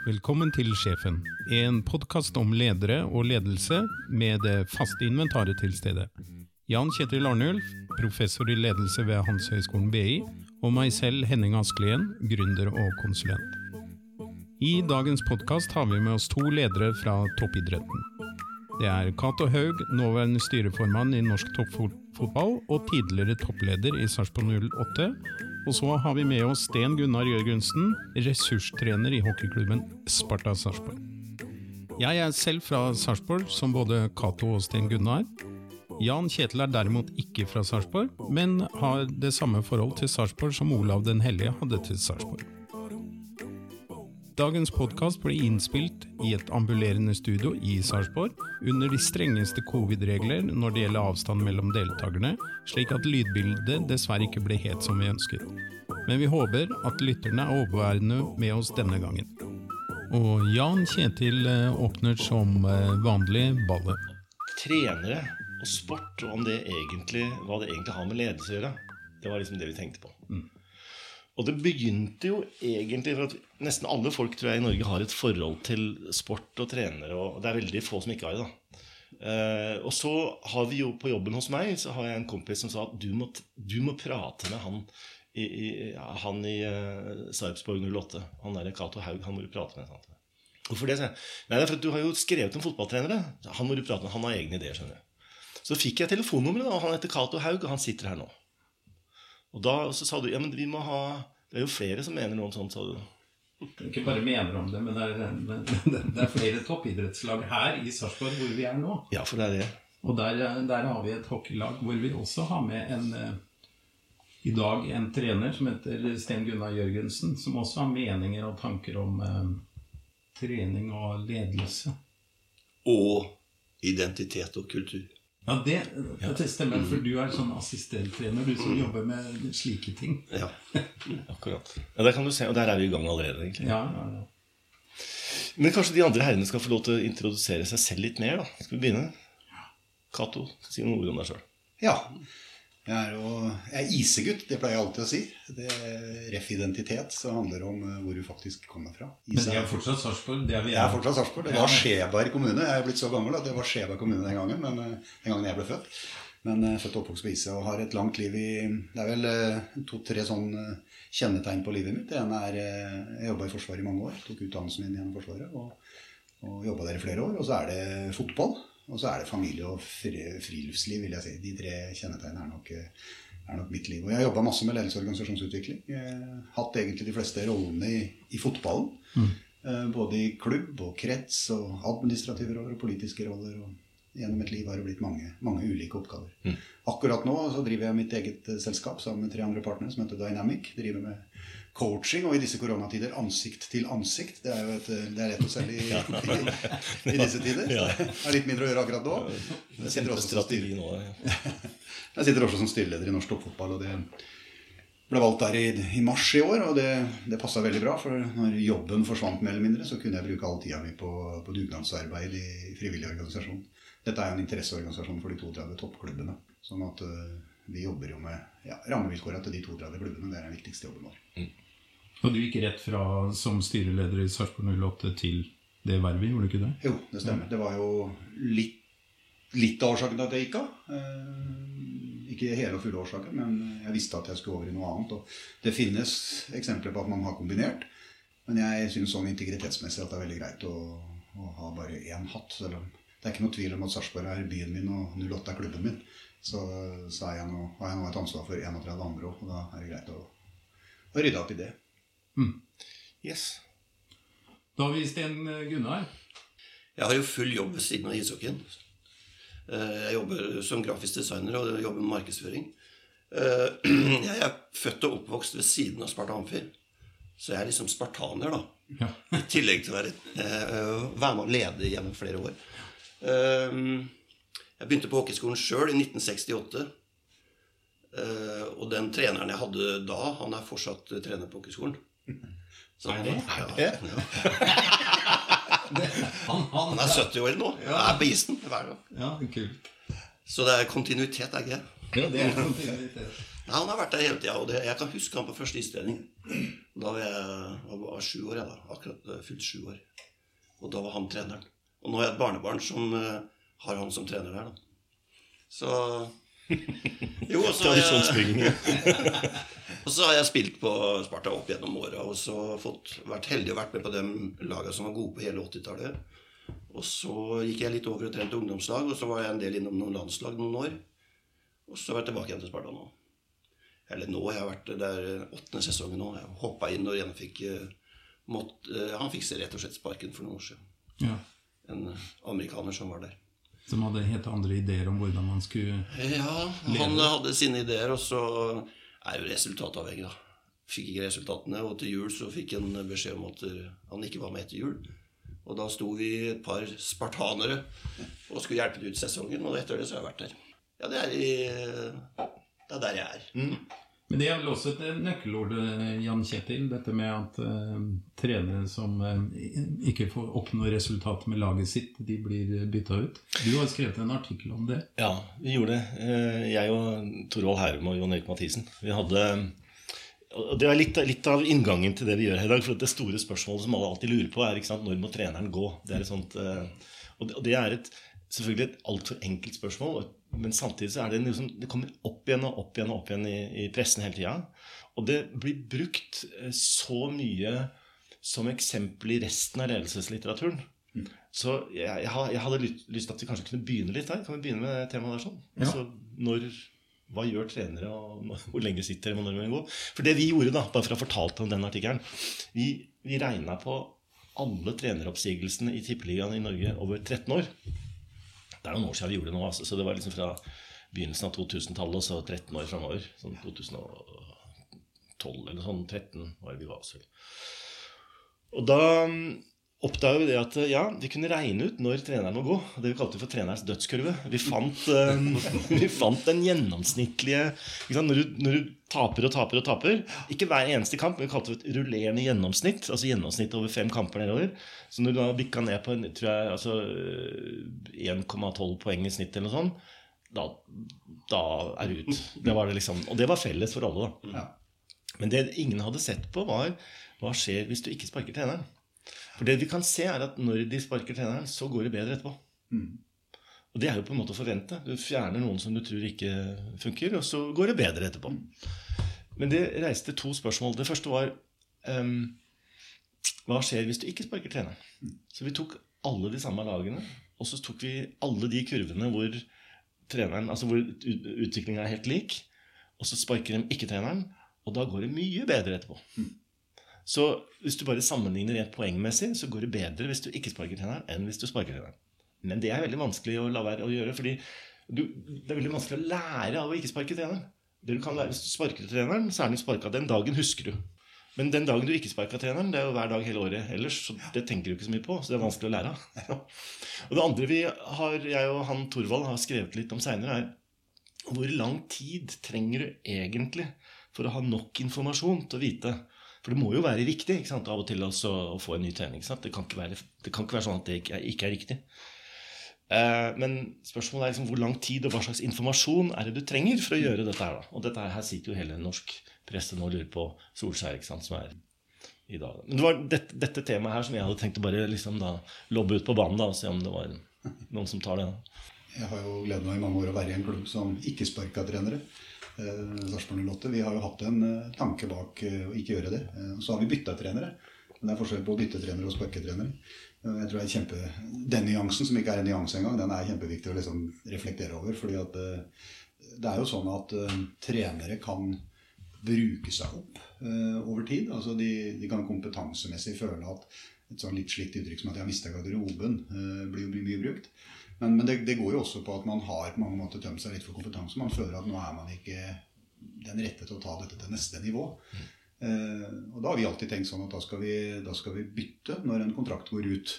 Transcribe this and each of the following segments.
Velkommen til Sjefen, en podkast om ledere og ledelse med det faste inventaret til stede. Jan Kjetil Arnulf, professor i ledelse ved Handelshøyskolen BI, og meg selv, Henning Askelien, gründer og konsulent. I dagens podkast har vi med oss to ledere fra toppidretten. Det er Cato Haug, nåværende styreformann i norsk toppfotball og tidligere toppleder i Sarpsborg 08. Og så har vi med oss Sten Gunnar Jørgensen, ressurstrener i hockeyklubben Sparta Sarpsborg. Jeg er selv fra Sarpsborg, som både Cato og Sten Gunnar. Jan Kjetil er derimot ikke fra Sarpsborg, men har det samme forhold til Sarpsborg som Olav den hellige hadde til Sarpsborg. Dagens podkast ble innspilt i et ambulerende studio i Sarpsborg under de strengeste covid-regler når det gjelder avstand mellom deltakerne, slik at lydbildet dessverre ikke ble helt som vi ønsket. Men vi håper at lytterne er overværende med oss denne gangen. Og Jan Kjetil eh, åpner som eh, vanlig ballet. Trenere og sport, og om det egentlig, hva det egentlig har med ledelse å gjøre, det var liksom det vi tenkte på. Og det begynte jo egentlig for at nesten alle folk tror jeg i Norge har et forhold til sport og trenere, og det er veldig få som ikke har det. da. Eh, og så har vi jo på jobben hos meg så har jeg en kompis som sa at du må, du må prate med han i, i, han i uh, Sarpsborg 08. Han der Cato Haug, han må du prate med. Sant? Hvorfor det? sier jeg. Nei, det er for at Du har jo skrevet om fotballtrenere. Han må du prate med, han har egne ideer. skjønner du. Så fikk jeg telefonnummeret, og han heter Cato Haug, og han sitter her nå. Og da så sa du ja, men vi må ha Det er jo flere som mener noe om sånt, sa du. Ikke bare mener om det, men det er, det er flere toppidrettslag her i Sarpsborg hvor vi er nå. Ja, for det er det. Og der, der har vi et hockeylag hvor vi også har med en eh, i dag en trener som heter Sten Gunnar Jørgensen, som også har meninger og tanker om eh, trening og ledelse. Og identitet og kultur. Ja, det, det stemmer, for du er sånn assistenttrener, du som jobber med slike ting. Ja. Akkurat. Ja, Der kan du se, og der er vi i gang allerede. egentlig. Ja, ja, ja. Men kanskje de andre herrene skal få lov til å introdusere seg selv litt mer? da. Skal vi begynne? Cato, si noen ord om deg sjøl. Ja. Jeg er jo jeg er isegutt, det pleier jeg alltid å si. Det Ref identitet, så handler om eh, hvor du faktisk kommer fra. Men det er fortsatt Sarpsborg? Det er vi Jeg er fortsatt Sarpsborg. Det var Skjeberg kommune. Jeg er blitt så gammel at det var Skjeberg kommune den gangen. Men, eh, den gangen jeg ble født. Men eh, født og oppvokst på Ise og har et langt liv i Det er vel to-tre sånn eh, kjennetegn på livet mitt. Det ene er Jeg jobba i Forsvaret i mange år. Tok utdannelsen min gjennom Forsvaret. Og, og jobba der i flere år. Og så er det fotball. Og så er det familie og friluftsliv, vil jeg si. De tre kjennetegnene er nok, eh, er nok mitt liv. Og jeg har jobba masse med ledelse og organisasjonsutvikling. Hatt egentlig de fleste rollene i, i fotballen. Mm. Både i klubb og krets og administrative roller og politiske roller. og Gjennom et liv har det blitt mange, mange ulike oppgaver. Akkurat nå så driver jeg mitt eget eh, selskap sammen med tre andre partnere som heter Dynamic. Driver med coaching, og i disse koronatider ansikt til ansikt. Det er jo et, eh, det er lett å selge i, i, i disse tider. Så det er litt mindre å gjøre akkurat nå. Jeg sitter også som. Ja. jeg sitter også som styreleder i norsk toppfotball, og det ble valgt der i, i mars i år. Og det, det passa veldig bra, for når jobben forsvant mer eller mindre, så kunne jeg bruke all tida mi på, på dugnadsarbeid i frivillig organisasjon. Dette er jo en interesseorganisasjon for de 32 toppklubbene. Sånn at øh, vi jobber jo med ja, rammevilkåra til de 32 klubbene. Det er den viktigste jobben vår. Og du gikk rett fra som styreleder i Sarpsborg 08 til det vervet, gjorde du ikke det? Jo, det stemmer. Det var jo litt, litt av årsaken til at jeg gikk av. Eh, ikke hele og fulle årsaken, men jeg visste at jeg skulle over i noe annet. Og det finnes eksempler på at man har kombinert. Men jeg syns sånn integritetsmessig at det er veldig greit å, å ha bare én hatt. Selv om det er ikke noe tvil om at Sarpsborg er byen min og 08 er klubben min. Så, så er jeg nå, har jeg nå et ansvar for 31 andre òg, og da er det greit å, å rydde opp i det. Yes. Da har vi Sten Gunnar. Jeg har jo full jobb ved siden av ishockeyen. Eh, Jeg jobber som grafisk designer og jobber med markedsføring. Eh, Jeg er født og oppvokst ved siden av Sparta Amfi. Så jeg er liksom spartaner, da. Ja. I tillegg til å være, eh, være med og lede gjennom flere år. Eh, Jeg begynte på hockeyskolen sjøl i 1968. Eh, Og den treneren jeg hadde da, han er fortsatt eh, trener på hockeyskolen. Så det? Ja, ja. Han, han, Han er 70 år nå. Er på isen hver. Ja, kult. Så det er kontinuitet, er ikke? Ja, det er kontinuitet. Ja, han har vært der hele tida, og det, jeg kan huske han på første istrening. Da var jeg var sju år, jeg da. Akkurat fylt sju år. Og da var han treneren. Og nå har jeg et barnebarn som uh, har han som trener der, da. Så Jo, og så har jeg, og så har jeg spilt på Sparta opp gjennom åra og så fått, vært heldig og vært med på de laga som var gode på hele 80-tallet. Og så gikk jeg litt over og trente ungdomslag, og så var jeg en del innom noen landslag noen år. Og så har jeg vært tilbake igjen til Sparta nå. Eller nå, jeg har vært det er åttende sesongen nå. Jeg hoppa inn når jeg fikk måtte, mått, eh, Han fikk rett og slett sparken for noen år siden. Ja. En eh, amerikaner som var der. Som hadde helt andre ideer om hvordan man skulle Ja, han hadde sine ideer, og så er jo resultatavhengig, da. Fikk ikke resultatene, og til jul så fikk han beskjed om at eh, han ikke var med etter jul. Og da sto vi et par spartanere og skulle hjelpe dem ut sesongen, og etter det så har jeg vært der. Ja, det er, i, det er der jeg er. Men det er vel også et nøkkelord, eh, Jan Kjetil, dette med at uh, trenere som uh, ikke får oppnå resultatet med laget sitt, de blir bytta ut. Du har skrevet en artikkel om det. Ja, vi gjorde det. Uh, Jeg og Torvald Herum og Jon Erik Mathisen. Vi hadde og Det er litt, litt av inngangen til det vi gjør her i dag. For det store spørsmålet som alle alltid lurer på, er sant, når må treneren gå? Det er et sånt, og det, og er et, selvfølgelig et altfor enkelt spørsmål. Men samtidig så er det liksom, det kommer opp igjen og opp igjen og opp igjen i, i pressen hele tida. Og det blir brukt eh, så mye som eksempel i resten av ledelsеslitteraturen. Så jeg, jeg, jeg hadde lyst, lyst til at vi kanskje kunne begynne litt der. Kan vi begynne med temaet der sånn? Ja. Altså, når, hva gjør trenere, og hvor lenge sitter og når man går? For det vi gjorde, da, bare for å ha fortalt om den artikkelen Vi, vi regna på alle treneroppsigelsene i Tippeligaen i Norge over 13 år. Det er noen år siden vi gjorde det nå, altså, så det var liksom fra begynnelsen av 2000-tallet og så 13 år framover. Sånn 2012 eller sånn. 13 var det vi var. Så. Og da oppdaga vi det at ja, vi kunne regne ut når treneren må gå. Det vi kalte for trenerens dødskurve. Vi fant, eh, vi fant den gjennomsnittlige? Når, du, når du taper og taper og taper Ikke hver eneste kamp, men vi kalte det et rullerende gjennomsnitt. Altså gjennomsnitt over fem kamper nedover. Så når du da bikka ned på en, tror jeg, altså, eh, 1,12 poeng i snitt eller noe sånt, da, da er du ut. Det var det liksom, og det var felles for alle. da Ja. men det ingen hadde sett på, var hva skjer hvis du ikke sparker treneren. For det vi kan se, er at når de sparker treneren, så går det bedre etterpå. Og det er jo på en måte å forvente. Du fjerner noen som du tror ikke funker, og så går det bedre etterpå. Men det reiste to spørsmål. Det første var um, hva skjer hvis du ikke sparker treneren? Så vi tok alle de samme lagene, og så tok vi alle de kurvene hvor treneren, altså hvor utviklinga er helt lik, og så sparker de ikke treneren, og da går det mye bedre etterpå. Så hvis du bare sammenligner rent poengmessig, så går det bedre hvis du ikke sparker treneren, enn hvis du sparker treneren. Men det er veldig vanskelig å la være å gjøre, fordi du, det er veldig vanskelig å lære av å ikke sparke treneren. Det du kan lære Hvis du sparker treneren, så er den sparka den dagen, husker du. Men den dagen du ikke sparka treneren, det er jo hver dag hele året ellers, så det tenker du ikke så mye på. Så det er vanskelig å lære av. det andre vi har, jeg og han Torvald har skrevet litt om seinere, er hvor lang tid trenger du egentlig for å ha nok informasjon til å vite? For det må jo være riktig ikke sant? av og til også, å få en ny trening. ikke sant? Det kan ikke være, det kan ikke være sånn at det ikke er, ikke er riktig. Eh, men spørsmålet er liksom hvor lang tid og hva slags informasjon er det du trenger for å gjøre dette her. da? Og dette her sitter jo hele norsk presse nå og lurer på Solskjær, ikke sant, som er i dag. Men det var dette, dette temaet her som jeg hadde tenkt å bare liksom da lobbe ut på banen da, og se om det var noen som tar det. da. Jeg har jo gleden av i mange år å være i en klubb som ikke sparka trenere. Eh, Sarpsborg 08. Vi har jo hatt en eh, tanke bak eh, å ikke gjøre det. Så har vi bytta trenere. Men det er forskjell på å bytte trenere og sparke trenere. Jeg tror det er kjempe... Den nyansen, som ikke er en nyanse engang, den er kjempeviktig å liksom reflektere over. fordi at det er jo sånn at trenere kan bruke seg opp over tid. Altså de, de kan kompetansemessig føle at et sånn litt slitt uttrykk som at 'jeg har mista garderoben', blir jo mye brukt. Men, men det, det går jo også på at man har på mange måter tømt seg litt for kompetanse. Man føler at nå er man ikke den rette til å ta dette til neste nivå. Eh, og da har vi alltid tenkt sånn at da skal vi, da skal vi bytte når en kontrakt går ut.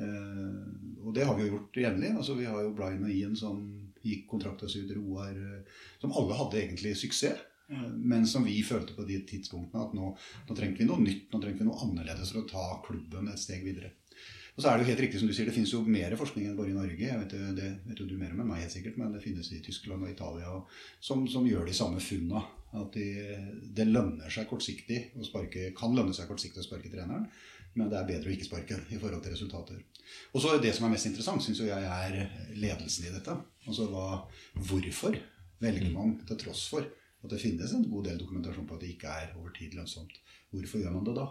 Eh, og det har vi jo gjort jevnlig. Altså, vi har jo Brian og Ian som gikk kontrakta si ut, Roar eh, Som alle hadde egentlig suksess. eh, Men som vi følte på de tidspunktene at nå, nå trengte vi noe nytt, nå trengte vi noe annerledes for å ta klubben et steg videre. Og så er det jo helt riktig som du sier, det finnes jo mer forskning enn bare i Norge. Jeg vet, det vet jo du mer om enn meg helt sikkert, men det finnes i Tyskland og Italia som, som gjør de samme funna. At de, det lønner seg kortsiktig å sparke, kan lønne seg kortsiktig å sparke treneren, men det er bedre å ikke sparke i forhold til resultater. Og så Det som er mest interessant, syns jeg er ledelsen i dette. Altså hva, Hvorfor velger man til tross for at det finnes en god del dokumentasjon på at det ikke er over tid lønnsomt? Hvorfor gjør man det da?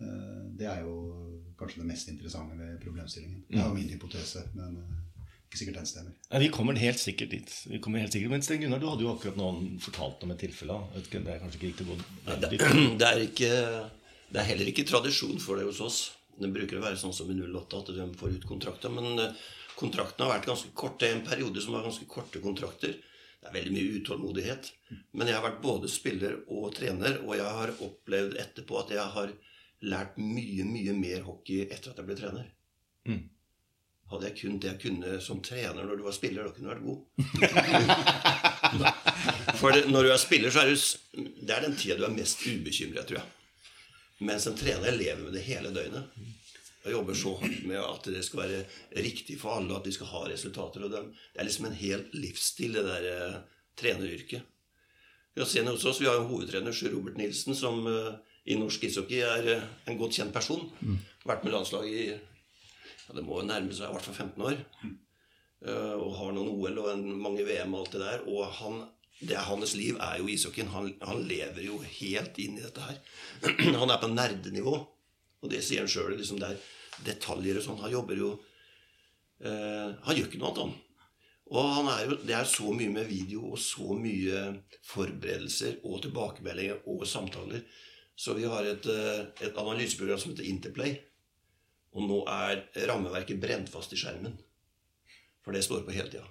Eh, det er jo kanskje det mest interessante ved problemstillingen. Det er jo min hypotese, men eh, ikke sikkert den stemmer. Ja, vi kommer helt sikkert dit. Vi kommer helt sikkert. Men Sten Gunnar, du hadde jo akkurat noen fortalt om et tilfelle. Det er kanskje ikke riktig å gå det, det, er ikke, det er heller ikke tradisjon for det hos oss. Det bruker å være sånn som i 08 at de får ut kontrakter. Men eh, kontraktene har vært ganske korte. En periode som var ganske korte kontrakter. Det er veldig mye utålmodighet. Men jeg har vært både spiller og trener, og jeg har opplevd etterpå at jeg har lært mye, mye mer hockey etter at jeg ble trener. Mm. Hadde jeg kun det jeg kunne som trener når du var spiller, da kunne du vært god. For det, når du er spiller, så er du Det er den tida du er mest ubekymret, tror jeg. Mens en trener lever med det hele døgnet. Og jobber så hardt med at det skal være riktig for alle, at de skal ha resultater. Og det er liksom en hel livsstil, det der eh, treneryrket. Vi har, hos oss, vi har en hovedtrener, Sjur Robert Nilsen, som uh, i norsk ishockey er uh, en godt kjent person. Mm. Vært med landslaget i ja, det må jo nærme seg i hvert fall 15 år. Uh, og har noen OL og en, mange VM og alt det der. Og han, det er hans liv er jo ishockeyen. Han, han, lever jo helt inn i dette her. han er på nerdenivå. Og det sier han sjøl. Liksom det er detaljer og sånn. Han jobber jo uh, Han gjør ikke noe annet, han. Og er jo, det er så mye med video og så mye forberedelser og tilbakemeldinger og samtaler. Så vi har et, eh, et analyseprogram som heter Interplay og nå er rammeverket brent fast i skjermen. For det står på hele tida.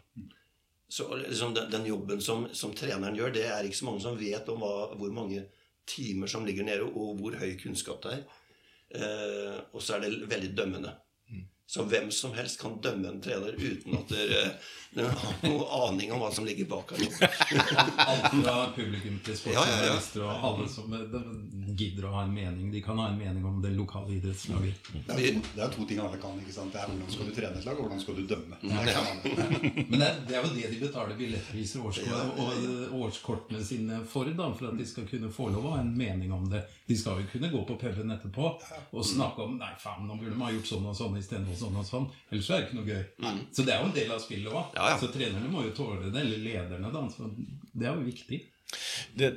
Så liksom den, den, jobben som, som, treneren gjør, det er ikke så mange som vet om hva, hvor mange timer som ligger nede, og hvor høy kunnskap det er. Eh, og så er det veldig dømmende. Så hvem som helst kan dømme en trener uten at dere, dere har noen aning om hva som ligger bak her. Alt fra publikum til sportsjournalister ja, ja, ja. og alle som gidder å ha en mening. De kan ha en mening om det lokale idrettslaget. Det er, to, det er to ting alle kan. ikke sant? Det er Hvordan skal du trene et lag, og hvordan skal du dømme. Men det er, det er, jo det de betaler billettpriser og årskortene sine for, da, for at de skal kunne få lov å ha en mening om det. De skal jo kunne gå på puben etterpå og snakke om Nei, faen, nå burde man ha gjort sånn og sånn istedenfor sånn og sånn. Ellers er det ikke noe gøy. Mm. Så det er jo en del av spillet òg. Ja, ja. Så trenerne må jo tåle det, eller lederne, da. Så det er jo viktig. Det,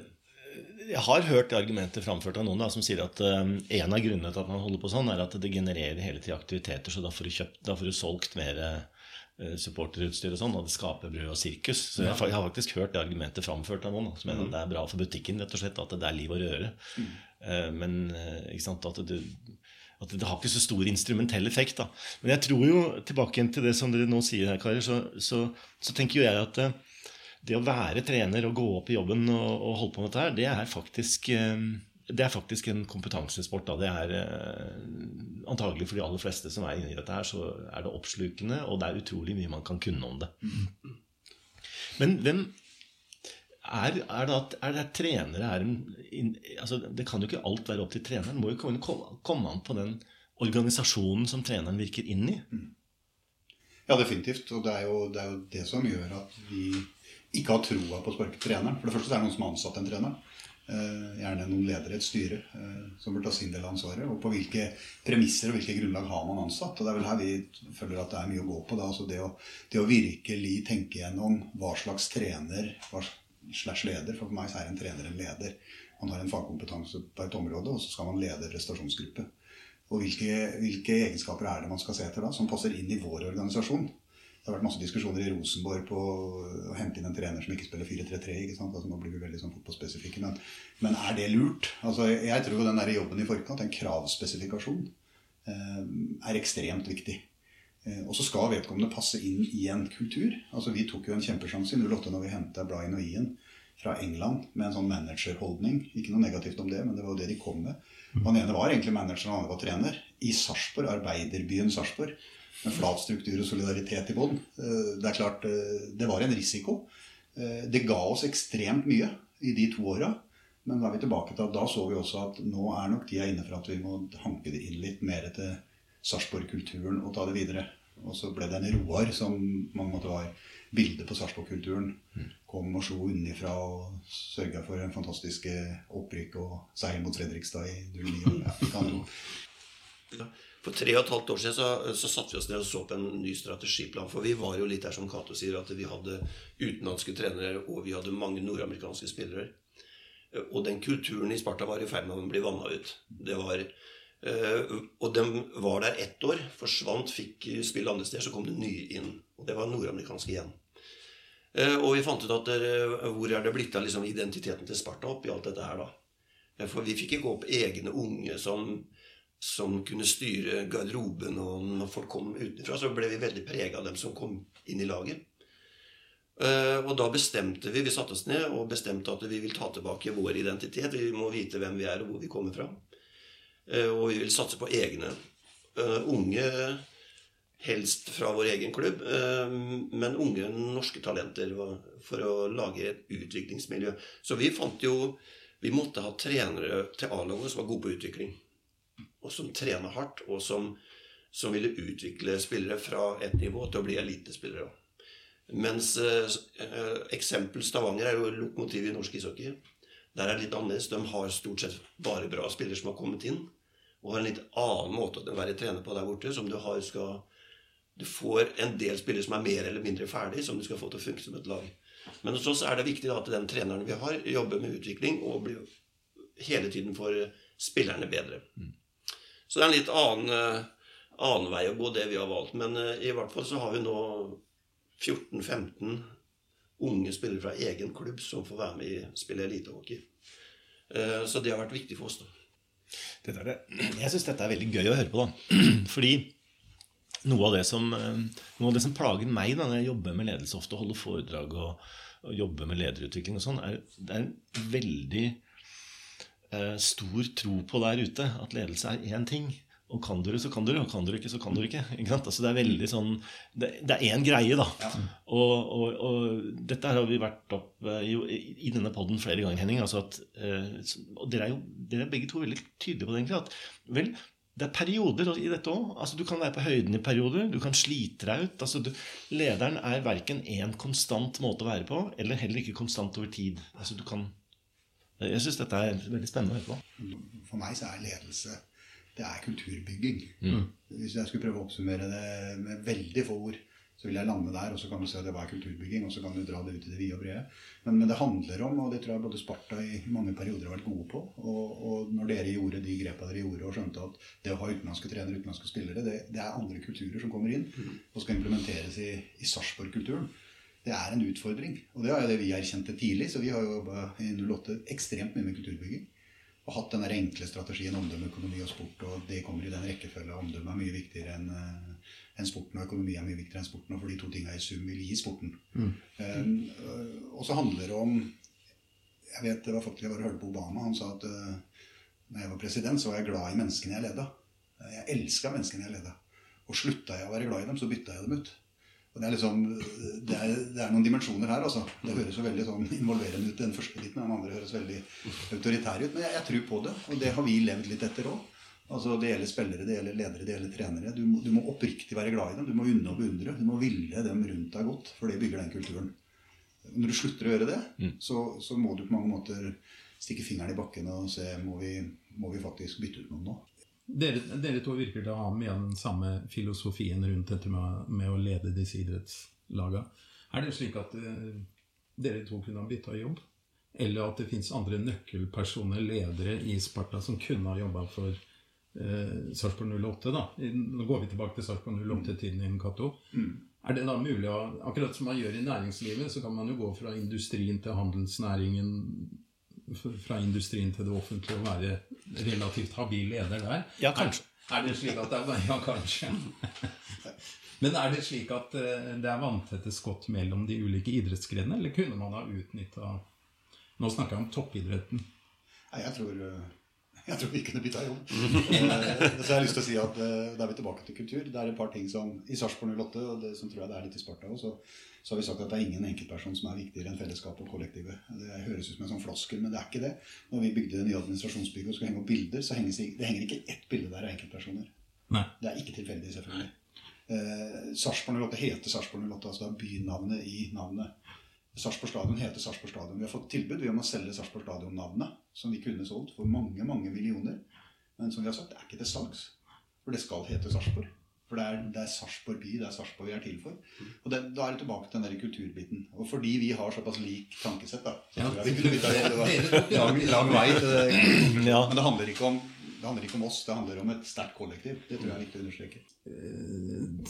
jeg har hørt argumentet framført av noen da, som sier at uh, en av grunnene til at man holder på sånn, er at det genererer hele tiden aktiviteter, så da får du, kjøpt, da får du solgt mer uh, supporterutstyr og sånn, og det skaper brød og sirkus. Så jeg, jeg, har faktisk hørt det argumentet framført av noen da, som mener mm. at det er bra for butikken, rett og slett, at det er liv og røre. Mm. Uh, men ikke sant, at det, at det har ikke så stor instrumentell effekt. da. Men jeg tror jo, tilbake igjen til det som dere nå sier her, karer, så, så, så tenker jo jeg at det, eh, å være trener og gå opp i jobben og, og holde på med dette her, det er faktisk eh, det er faktisk en kompetansesport. Da. Det er eh, antagelig for de aller fleste som er inne i dette her, så er det oppslukende, og det er utrolig mye man kan kunne om det. Men hvem er, er, det at, er det trenere er en altså Det kan jo ikke alt være opp til treneren. Må jo komme, komme an på den organisasjonen som treneren virker inn i. Mm. Ja, definitivt. Og det er, jo, det er, jo, det som gjør at vi ikke har troa på å sparke treneren. For det første er det noen som har ansatt en trener. Eh, gjerne noen ledere, i et styre, eh, som bør ta sin del av ansvaret. Og på hvilke premisser og hvilke grunnlag har man ansatt. Og det er vel her vi føler at det er mye å gå på. Altså det, å, det å virkelig tenke gjennom hva slags trener hva slags slash leder. For meg så er en trener en leder. Man har en fagkompetanse på et område, og så skal man lede prestasjonsgruppe. Og hvilke, hvilke, egenskaper er det man skal se etter da, som passer inn i vår organisasjon? Det har vært masse diskusjoner i Rosenborg på å hente inn en trener som ikke spiller 4-3-3. ikke sant? Altså, nå blir vi veldig sånn fotballspesifikke, men, men, er det lurt? Altså, jeg tror den der jobben i forkant, en kravspesifikasjon, eh, er ekstremt viktig. Eh, og så skal vedkommende passe inn i en kultur. Altså Vi tok jo en kjempesjanse i 08 når vi henta Brian og Ian fra England med en sånn managerholdning. Ikke noe negativt om det, men det var jo det de kom med. Han ene var egentlig manager, og han andre var trener. I Sarpsborg, arbeiderbyen Sarpsborg. Med flat struktur og solidaritet i bånn. Eh, det er klart, eh, det var en risiko. Det ga oss ekstremt mye i de to åra. Men da er vi tilbake til at da så vi også at nå er nok tida inne for at vi må hanke det inn litt mer til Sarpsborg-kulturen og ta det videre. Og så ble det en Roar som mange måte var bilde på Sarpsborg-kulturen. Kom og slo unnifra og sørga for en fantastisk opprykk og seier mot Fredrikstad i 09. Ja, For tre og et halvt år siden så, så satte vi oss ned og så på en ny strategiplan. For vi var jo litt der som Cato sier, at vi hadde utenlandske trenere, og vi hadde mange nordamerikanske spillere. Og den kulturen i Sparta var i ferd med å bli vanna ut. Det var, og de var der ett år, forsvant, fikk spille andre steder, så kom det nye inn. Og det var nordamerikanske igjen. Uh, og vi fant ut at hvor er det blitt av liksom, identiteten til Sparta opp i alt dette her, da? For vi fikk ikke opp egne unge som som kunne styre garderoben. Og når folk kom utenfra, så ble vi veldig prega av dem som kom inn i laget. Og da bestemte vi vi satte oss ned og bestemte at vi vil ta tilbake vår identitet. Vi må vite hvem vi er, og hvor vi kommer fra. Uh, og vi vil satse på egne uh, unge, helst fra vår egen klubb, men unge norske talenter for å lage et utviklingsmiljø. Så vi fant jo Vi måtte ha trenere til A-laget som var gode på utvikling og som trener hardt, og som, som, ville utvikle spillere fra et nivå til å bli elitespillere. Mens eh, eksempel Stavanger er jo lokomotiv i norsk ishockey. Der er det litt annerledes. De har stort sett bare bra spillere som har kommet inn. Og har en litt annen måte å være trener på der borte. som Du har skal Du får en del spillere som er mer eller mindre ferdig, som du skal få til å funke som et lag. Men hos oss er det viktig at den treneren vi har, jobber med utvikling og blir hele tiden får spillerne bedre. Mm. Så det er en litt annen, eh, annen, vei å gå, det vi har valgt. Men eh, i hvert fall så har vi nå 14-15 unge spillere fra egen klubb som får være med i spille elitehockey. Eh, så det har vært viktig for oss. da. Det, jeg syns dette er veldig gøy å høre på. da. Fordi noe av det som, noe av det som plager meg da, når jeg jobber med ledelse ofte, holder foredrag og, og jobber med lederutvikling og sånn, er, det er en veldig eh, stor tro på der ute at ledelse er én ting. Og kan du det, så kan du det. Og kan du det ikke, så kan du det ikke. ikke altså, det er veldig sånn Det, det er én greie, da. Ja. Og, og, og, dette har vi vært opp eh, i, i denne poden flere ganger, Henning. Altså at, eh, og dere er jo dere er begge to veldig tydelige på det, egentlig. At vel, det er perioder i dette òg. Altså, du kan være på høyden i perioder. Du kan slite deg ut. Altså, du, lederen er verken én konstant måte å være på, eller heller ikke konstant over tid. Altså, du kan jeg syns dette er veldig spennende å høre på. For meg så er ledelse det er kulturbygging. Mm. Hvis jeg skulle prøve å oppsummere det med veldig få ord, så vil jeg lande der, og så kan du se at det var kulturbygging, og så kan du dra det ut i det vide og brede. Men, men, det handler om, og det tror jeg både Sparta i mange perioder har vært gode på, og, og når dere gjorde de grepa dere gjorde, og skjønte at det å ha utenlandske trenere, utenlandske spillere, det, det, er andre kulturer som kommer inn mm. og skal implementeres i, i Sarpsborg-kulturen det er en utfordring. Og det er jo det vi erkjente tidlig. Så vi har jo jobba i 08 ekstremt mye med kulturbygging. Og hatt den enkle strategien omdømme, økonomi og sport. Og det kommer i den rekkefølgen. Omdømme er mye viktigere enn uh, en sporten, og økonomi er mye viktigere enn sporten. Og for de to tinga i sum vil gi sporten. Mm. Um, og så handler det om Jeg vet det var faktisk jeg bare hørte på Obama. Han sa at uh, når jeg var president, så var jeg glad i menneskene jeg leda. Jeg elska menneskene jeg leda. Og slutta jeg å være glad i dem, så bytta jeg dem ut. Og det er, liksom, det, er, det er, noen dimensjoner her. altså. Det høres jo veldig sånn involverende ut, den første biten. Den andre høres veldig autoritær ut. Men jeg, jeg tror på det, og det har vi levd litt etter òg. Altså, det gjelder spillere, det gjelder ledere, det gjelder trenere. Du må, du må, oppriktig være glad i dem. Du må unne og beundre. Du må ville dem rundt deg godt, for det bygger den kulturen. Når du slutter å gjøre det, mm. så, så, må du på mange måter stikke fingeren i bakken og se må vi, må vi faktisk bytte ut noen nå. Dere, dere, to virker til å ha mye av den samme filosofien rundt dette med, med å lede disse idrettslagene. Er det slik at uh, dere to kunne ha bytta jobb? Eller at det fins andre nøkkelpersoner, ledere i Sparta, som kunne ha jobba for uh, Sarpsborg 08? da? Nå går vi tilbake til Sarpsborg 08-tiden i Cato. Mm. Er det da mulig å Akkurat som man gjør i næringslivet, så kan man jo gå fra industrien til handelsnæringen fra industrien til det offentlige å være relativt habil leder der. Ja, kanskje. Er, er det slik at det er Ja, kanskje. Men er det slik at eh, det er vanntette skott mellom de ulike idrettsgrenene, eller kunne man ha utnytta Nå snakker jeg om toppidretten. Nei, jeg tror, eh, jeg tror vi kunne bytta jobb. Eh, så jeg har lyst til å si at Da er vi tilbake til kultur. Det er et par ting som i Sarpsborg 08, og det som tror jeg det er litt i Sparta også, så har vi sagt at det er ingen enkeltperson som er viktigere enn fellesskapet og kollektivet. Det høres ut som en sånn floskel, men det er ikke det. Når vi bygde det nye administrasjonsbygget og skulle henge opp bilder, så henger det henger ikke ett bilde der av enkeltpersoner. Nei. Det er ikke tilfeldig, selvfølgelig. Eh, Sarpsborg 08 heter Sarpsborg 08, altså det er bynavnet i navnet. Sarpsborg stadion heter Sarpsborg stadion. Vi har fått tilbud om å selge Sarpsborg stadion-navnet, som vi kunne solgt for mange mange millioner. Men som vi har sagt, det er ikke til salgs. For det skal hete Sarpsborg. For det er, det er Sarpsborg by, det er Sarpsborg vi er til for. Og det, Da er det tilbake til den der kulturbiten. Og fordi vi har såpass lik tankesett, da jeg vi kunne bytta rolle. Det var lang, lang vei til det. Men det handler, ikke om, det handler ikke om oss, det handler om et sterkt kollektiv. Det tror jeg er viktig å understreke.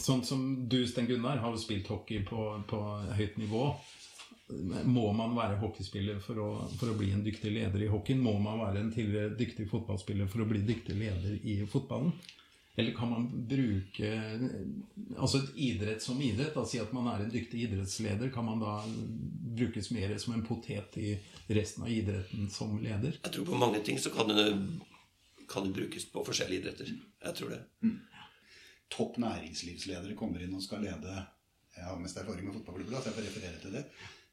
Sånn som du, Sten Gunnar, har jo spilt hockey på, på høyt nivå. Må man være hockeyspiller for å, for å bli en dyktig leder i hockeyen? Må man være en tidligere dyktig fotballspiller for å bli dyktig leder i fotballen? Eller kan man bruke altså et idrett som idrett? Da, si at man er en dyktig idrettsleder. Kan man da brukes mer som en potet i resten av idretten som leder? Jeg tror på mange ting så kan det, kan det brukes på forskjellige idretter. Jeg tror det. Topp næringslivsledere kommer inn og skal lede Jeg har mest erfaring med fotballklubber, så jeg får referere til det.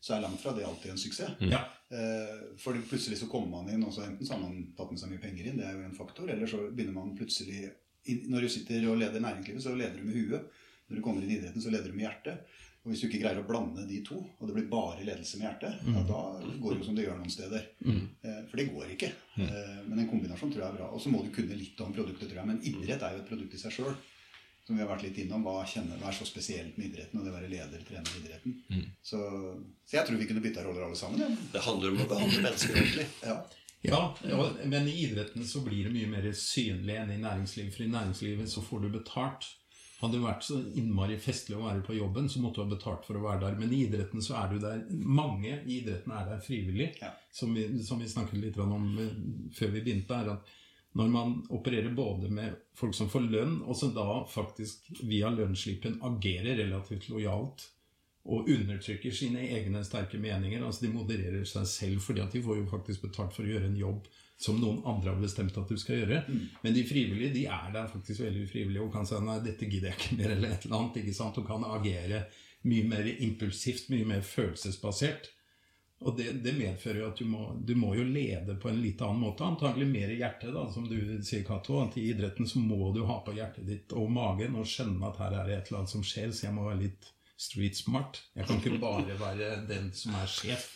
Så er langt fra det alltid en suksess. Ja. Eh, For plutselig så kommer man inn, og så enten så har man tatt med seg mye penger inn, det er jo en faktor, eller så begynner man plutselig Når du sitter og leder næringslivet, så leder du med huet. Når du kommer inn i idretten, så leder du med hjertet. Og hvis du ikke greier å blande de to, og det blir bare ledelse med hjertet, ja, da går det jo som det gjør noen steder. Mm. For det går ikke. Mm. Men en kombinasjon tror jeg er bra. Og så må du kunne litt om produktet, tror jeg. Men idrett er jo et produkt i seg sjøl. Som vi har vært litt innom. Hva, kjenner, hva er så spesielt med idretten, og det å være leder, trener i idretten. Så, så jeg tror vi kunne bytta roller alle sammen. Ja. Det handler om å behandle mennesker ordentlig. Ja. Ja, ja, men i idretten så blir det mye mer synlig enn i næringslivet. For i næringslivet så får du betalt. Hadde det vært så innmari festlig å være på jobben, så måtte du ha betalt for å være der. Men i idretten så er du der Mange i idretten er der frivillig. Ja. Som, vi, som vi snakket litt om eh, før vi begynte, er at når man opererer både med folk som får lønn, og som da faktisk via lønnsslippen agerer relativt lojalt og undertrykker sine egne sterke meninger. altså De modererer seg selv, fordi at de får jo faktisk betalt for å gjøre en jobb som noen andre har bestemt at du skal gjøre. Men de frivillige de er der faktisk veldig frivillige og kan si nei, dette gidder jeg ikke mer, eller et eller annet. ikke sant? Og kan agere mye mer impulsivt, mye mer følelsesbasert. Og det, det medfører jo at du må, du må jo lede på en litt annen måte. Antagelig mer i hjertet, da, som du sier, Cato. At i idretten så må du ha på hjertet ditt og magen og skjønne at her er det et eller annet som skjer, så jeg må være litt street smart. Jeg kan ikke bare være den som er sjef.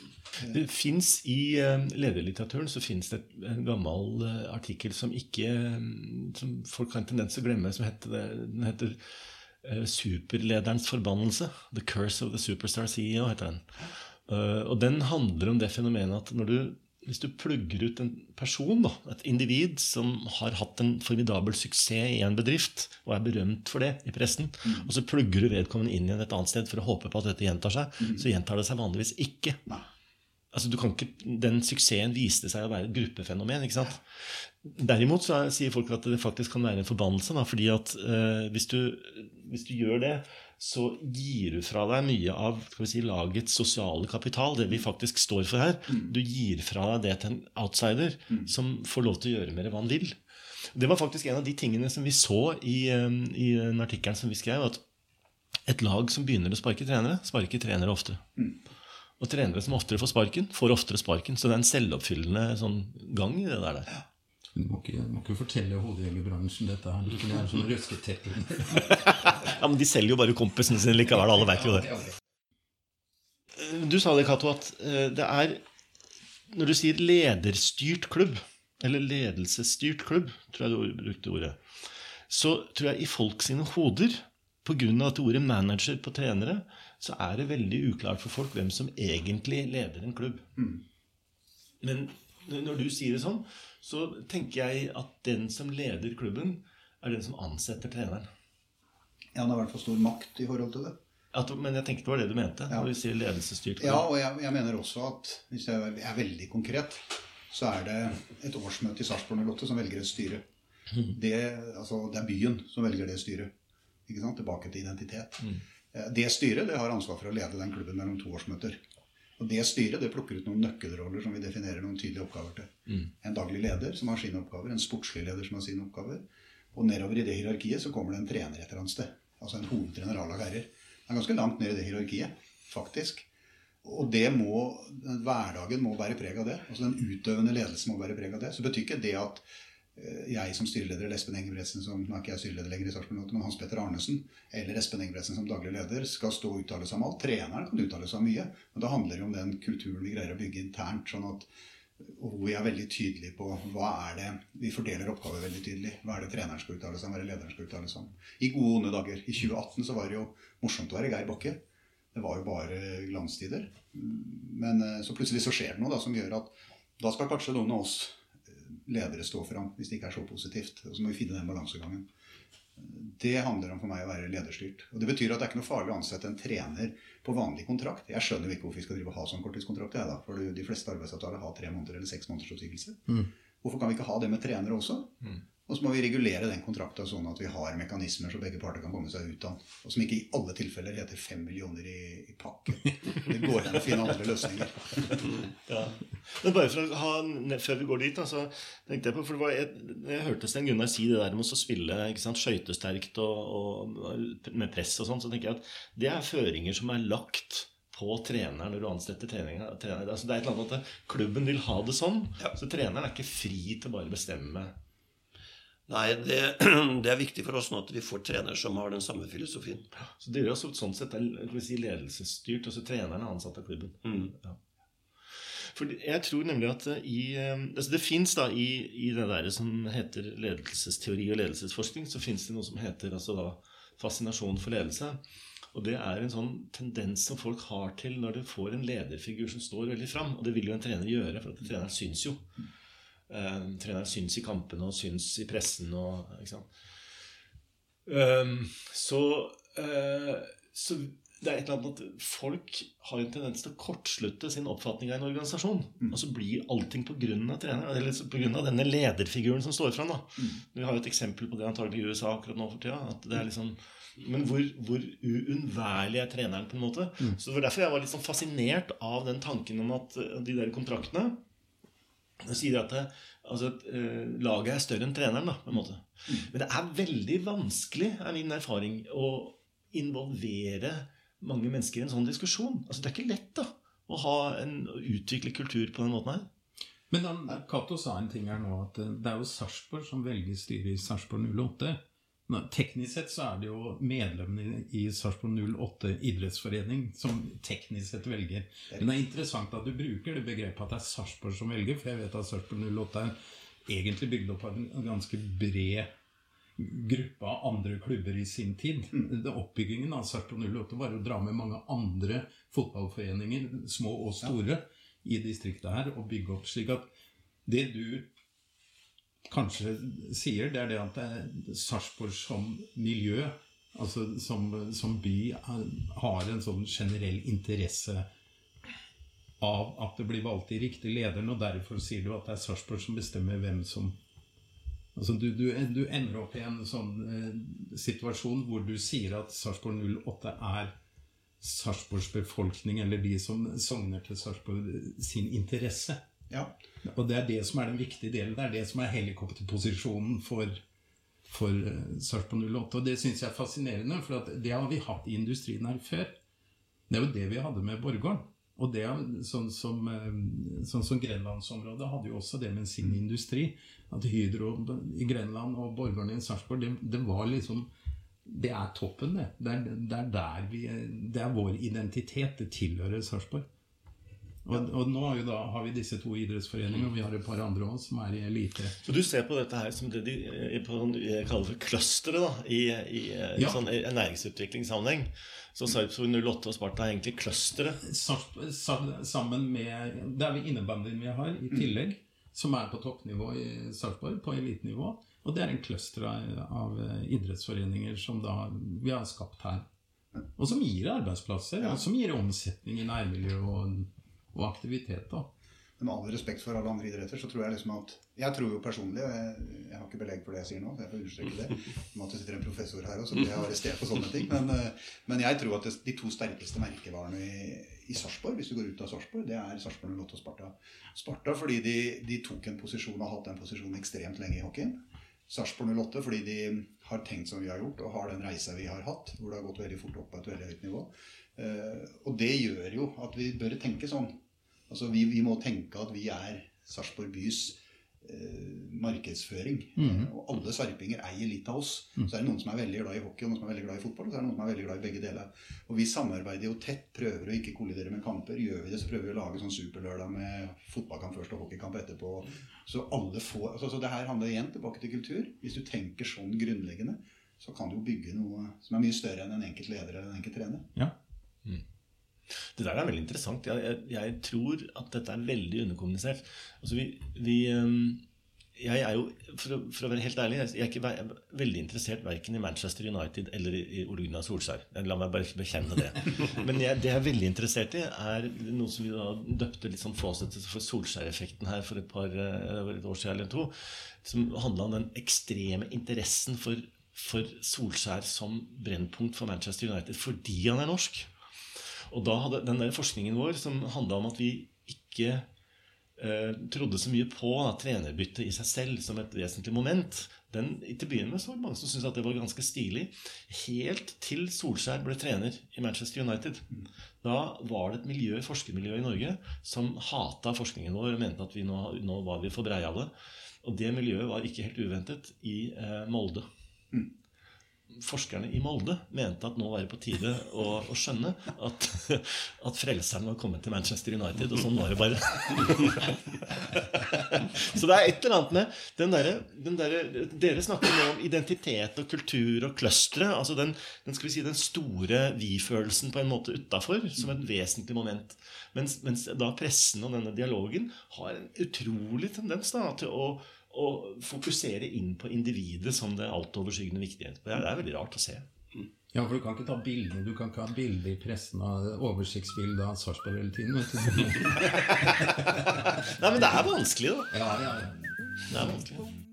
Det fins I eh, lederlitteraturen så finnes det en gammel eh, artikkel som ikke eh, Som folk har en tendens til å glemme. som heter, Den heter 'Superlederens forbannelse'. 'The Curse of the Superstar CEO'. heter den. Og den handler om det fenomenet at når du, hvis du plugger ut en person, da, et individ som har hatt en formidabel suksess i en bedrift, og er berømt for det i pressen, og så plugger du vedkommende inn igjen et annet sted for å håpe på at dette gjentar seg, så gjentar det seg vanligvis ikke. Altså, du kan ikke, Den suksessen viste seg å være et gruppefenomen. Derimot så er, sier folk at det faktisk kan være en forbannelse. Da, fordi at eh, hvis, du, hvis du gjør det, så gir du fra deg mye av si, lagets sosiale kapital, det vi faktisk står for her. Du gir fra deg det til en outsider som får lov til å gjøre mer hva han vil. Det var faktisk en av de tingene som vi så i, eh, i den artikkelen som vi skrev. at et lag som begynner å sparke trenere, sparker trenere ofte Og trenere som oftere får sparken, får oftere sparken. Så det er en selvoppfyllende sånn gang i det der. Du må ikke, må ikke fortelle hodejegerbransjen dette her. Det er sånn røsketeppe. Ja, Men de selger jo bare kompisene sine likevel. Alle vet jo det. Du sa det, Cato, at eh, det er Når du sier lederstyrt klubb, eller ledelsesstyrt klubb, tror jeg du brukte ordet, så tror jeg i folk sine hoder, pga. at ordet manager på trenere, så er det veldig uklart for folk hvem som egentlig leder en klubb. Men når du sier det sånn, så tenker jeg at den som leder klubben, er den som ansetter treneren. Ja, han har i hvert fall stor makt i forhold til det. At, men jeg tenkte det var det du mente Ja. når du sier ledelsesstyrt. Ja, og jeg, jeg mener også at hvis jeg er veldig konkret, så er det et årsmøte i Sarpsborg 08 som velger et styre. Det, altså, det er byen som velger det styret. Tilbake til identitet. Mm. Det styret det har ansvar for å lede den klubben mellom to årsmøter. Og det styret det plukker ut noen nøkkelroller som vi definerer noen tydelige oppgaver til. En daglig leder som har sine oppgaver, en sportslig leder som har sine oppgaver. Og nedover i det hierarkiet så kommer det en trener et eller annet sted. Altså en hovedtrener A-lag herrer. Det er ganske langt ned i det hierarkiet, faktisk. Og det må, hverdagen må bære preg av det. Altså Den utøvende ledelsen må bære preg av det. Så betyr ikke det at jeg som styreleder, eller Espen Engebretsen som nå er ikke jeg styreleder lenger i Sarpsborg men Hans Petter Arnesen eller Espen Engebretsen som daglig leder skal stå og uttale seg om alt. Treneren kan uttale seg om mye, men det handler jo om den kulturen vi greier å bygge internt. sånn at og hvor vi er veldig tydelige på hva er det Vi fordeler oppgaver veldig tydelig. Hva er det treneren skal uttale seg om, hva er det lederen skal uttale seg om. I gode og onde dager. I 2018 så var det jo morsomt å være Geir Bakke. Det var jo bare glanstider. Men eh, så plutselig så skjer det noe da, som gjør at da skal kanskje noen av oss eh, ledere stå fram, hvis det ikke er så positivt. Og så må vi finne den balansegangen. Det handler om for meg å være lederstyrt. Og Det betyr at det er ikke noe farlig å ansette en trener på vanlig kontrakt. Jeg skjønner jo ikke hvorfor vi skal drive og ha sånn korttidskontrakt. Jeg, da, for de fleste arbeidsavtaler har tre måneder eller seks måneders oppsigelse. Mm. Hvorfor kan vi ikke ha det med trenere også? Mm. Og så må vi regulere den kontrakta sånn at vi har mekanismer så begge parter kan komme seg ut av Og som ikke i alle tilfeller heter fem millioner i, i pakke. Det går an å finne andre løsninger. ja. Men bare for å ha, Før vi går dit, da, så tenkte jeg på for var, jeg, jeg, hørte Sten Gunnar si det der med å spille skøytesterkt og, og, med press og sånn, så tenker jeg at det er føringer som er lagt på treneren når du ansetter treninger. Altså, det er et eller annet at Klubben vil ha det sånn, ja. så treneren er ikke fri til bare å bestemme Nei, det, det, er viktig for oss nå at vi får trenere som har den samme filosofien. Så dere også sånn sett er si, ledelsesstyrt, og så treneren er ansatt av klubben. Mm. Ja. For jeg tror nemlig at eh, i, eh, altså Det fins i, i, det der som heter ledelsesteori og ledelsesforskning, så fins det noe som heter altså da, fascinasjon for ledelse. Og det er en sånn tendens som folk har til når du får en lederfigur som står veldig fram. Og det vil jo en trener gjøre, for at treneren syns jo. Uh, treneren syns i kampene og syns i pressen. Og, um, så, uh, så, det er et eller annet at folk har en tendens til å kortslutte sin oppfatning av en organisasjon. Mm. Og så blir allting på grunn av treneren, eller på grunn av denne lederfiguren som står fram. Mm. Vi har jo et eksempel på det antagelig i USA akkurat nå for tida. At det er liksom men hvor, hvor uunnværlig er treneren, på en måte. Mm. Så det var derfor jeg var litt sånn fascinert av den tanken om at de der kontraktene jeg sier at det, altså, uh, laget er større enn treneren. da, på en måte. Mm. Men det er veldig vanskelig, er min erfaring, å involvere mange mennesker i en sånn diskusjon. Altså, Det er ikke lett da, å ha en, å utvikle kultur på den måten her. Men Cato sa en ting her nå, at eh, det er jo Sarpsborg som velger styret i Sarpsborg 08. Teknisk sett så er det jo medlemmene i Sarpsborg 08 idrettsforening som teknisk sett velger. Men det er interessant at du bruker det begrepet at det er Sarpsborg som velger, for jeg vet at Sarpsborg 08 er egentlig bygd opp av en ganske bred gruppe av andre klubber i sin tid. Mm. Oppbyggingen av Sarpsborg 08 var å dra med mange andre fotballforeninger, små og store, i distriktet her og bygge opp. slik at det du kanskje sier, det er det at Sarpsborg som miljø, altså som, som, by, har en sånn generell interesse av at det blir valgt i riktig lederen, og derfor sier du at det er Sarpsborg som bestemmer hvem som Altså du, du, du, ender opp i en sånn eh, situasjon hvor du sier at Sarpsborg 08 er Sarpsborgs befolkning, eller de som sogner til Sarpsborg, sin interesse. Ja. Og det er det som er den viktige delen. Det er det som er helikopterposisjonen for, for uh, Sarpsborg 08. Og det syns jeg er fascinerende, for det har vi hatt i industrien her før. Det er jo det vi hadde med Borgården. Og det, sånn som, eh, sånn som Grenlandsområdet hadde jo også det med sin industri. At Hydro i Grenland og Borgården i Sarpsborg, det, det, var liksom Det er toppen, det. Det er, det er der vi Det er vår identitet. Det tilhører Sarpsborg. Og, og, nå har vi, da, har vi disse to idrettsforeningene, og vi har et par andre òg som er i elite. Så du ser på dette her som det de eh, på, kaller for clusteret i, i, eh, i ja. sånn næringsutviklingssammenheng? Så Sarpsborg 08 og Sparta er egentlig clusteret? Sammen med Det er vi innebandyen vi har i tillegg, som er på toppnivå i Sarpsborg, på elitenivå. Og det er en cluster av av idrettsforeninger som da vi har skapt her. Og som gir arbeidsplasser, og som gir omsetning i nærmiljøet. og og aktivitet. da. Med all respekt for alle andre idretter, så tror jeg liksom at Jeg tror jo personlig, og jeg, jeg, har ikke belegg for det jeg sier nå, så jeg får understreke det om at det sitter en professor her, også, så blir jeg arrestert på sånne ting. Men, eh, men jeg tror at det, de to sterkeste merkevarene i, i Sarpsborg, hvis du går ut av Sarpsborg, det er Sarpsborg 08 og Sparta. Sparta fordi de, de, tok en posisjon og har hatt den posisjonen ekstremt lenge i hockeyen. Sarpsborg 08 fordi de har tenkt som vi har gjort, og har den reisa vi har hatt, hvor det har gått veldig fort opp på et veldig høyt nivå. Uh, og det gjør jo at vi bør tenke sånn. Altså vi, vi, må tenke at vi er Sarpsborg bys eh, markedsføring. Mm. Og alle sarpinger eier litt av oss. Så er det noen som er veldig glad i hockey, og noen som er veldig glad i fotball, og så er det noen som er veldig glad i begge deler. Og vi samarbeider jo tett, prøver å ikke kollidere med kamper. Gjør vi det, så prøver vi å lage sånn superlørdag med fotballkamp først og hockeykamp etterpå. Så alle får altså, så det her handler igjen tilbake til kultur. Hvis du tenker sånn grunnleggende, så kan du jo bygge noe som er mye større enn en enkelt leder eller en enkelt trener. Ja. Det der er veldig interessant. Jeg, jeg, jeg tror at dette er veldig underkommunisert. Altså vi, vi jeg er jo, for å, for å være helt ærlig, jeg er ikke ve- veldig interessert verken i Manchester United eller i, Ole Gunnar Solskjær. La meg bare bekjenne det. Men jeg, det jeg er veldig interessert i, er noe som vi da døpte litt sånn fåsete for Solskjær-effekten her for et par eh, et år siden eller to. Som handla om den ekstreme interessen for, for Solskjær som brennpunkt for Manchester United fordi han er norsk. Og da hadde den der forskningen vår som handla om at vi ikke eh, trodde så mye på da, trenerbytte i seg selv som et vesentlig moment, den, til å begynne med så var det mange som syntes at det var ganske stilig. Helt til Solskjær ble trener i Manchester United. Da var det et miljø, forskermiljø i Norge som hata forskningen vår og mente at vi nå, nå var vi for breiale. Og det miljøet var ikke helt uventet i eh, Molde forskerne i Molde mente at nå var det på tide å, å skjønne at, at frelseren var kommet til Manchester United. Og sånn var det bare. Så det er et eller annet med den den derre- Dere snakker nå om identitet og kultur og clustere. Altså den, den, si, den store vi-følelsen på en måte utafor som et vesentlig moment. Mens, mens da pressen og denne dialogen har en utrolig tendens da, til å å fokusere inn på individet som det altoverskyggende viktighet. Det er, det er veldig rart å se. Ja, for du kan ikke ta bilder Du kan ikke ha bilde i pressen av oversiktsbilde av Sarpsborg hele tiden. Nei, men det er vanskelig, da. Ja, ja, ja. Det er vanskelig.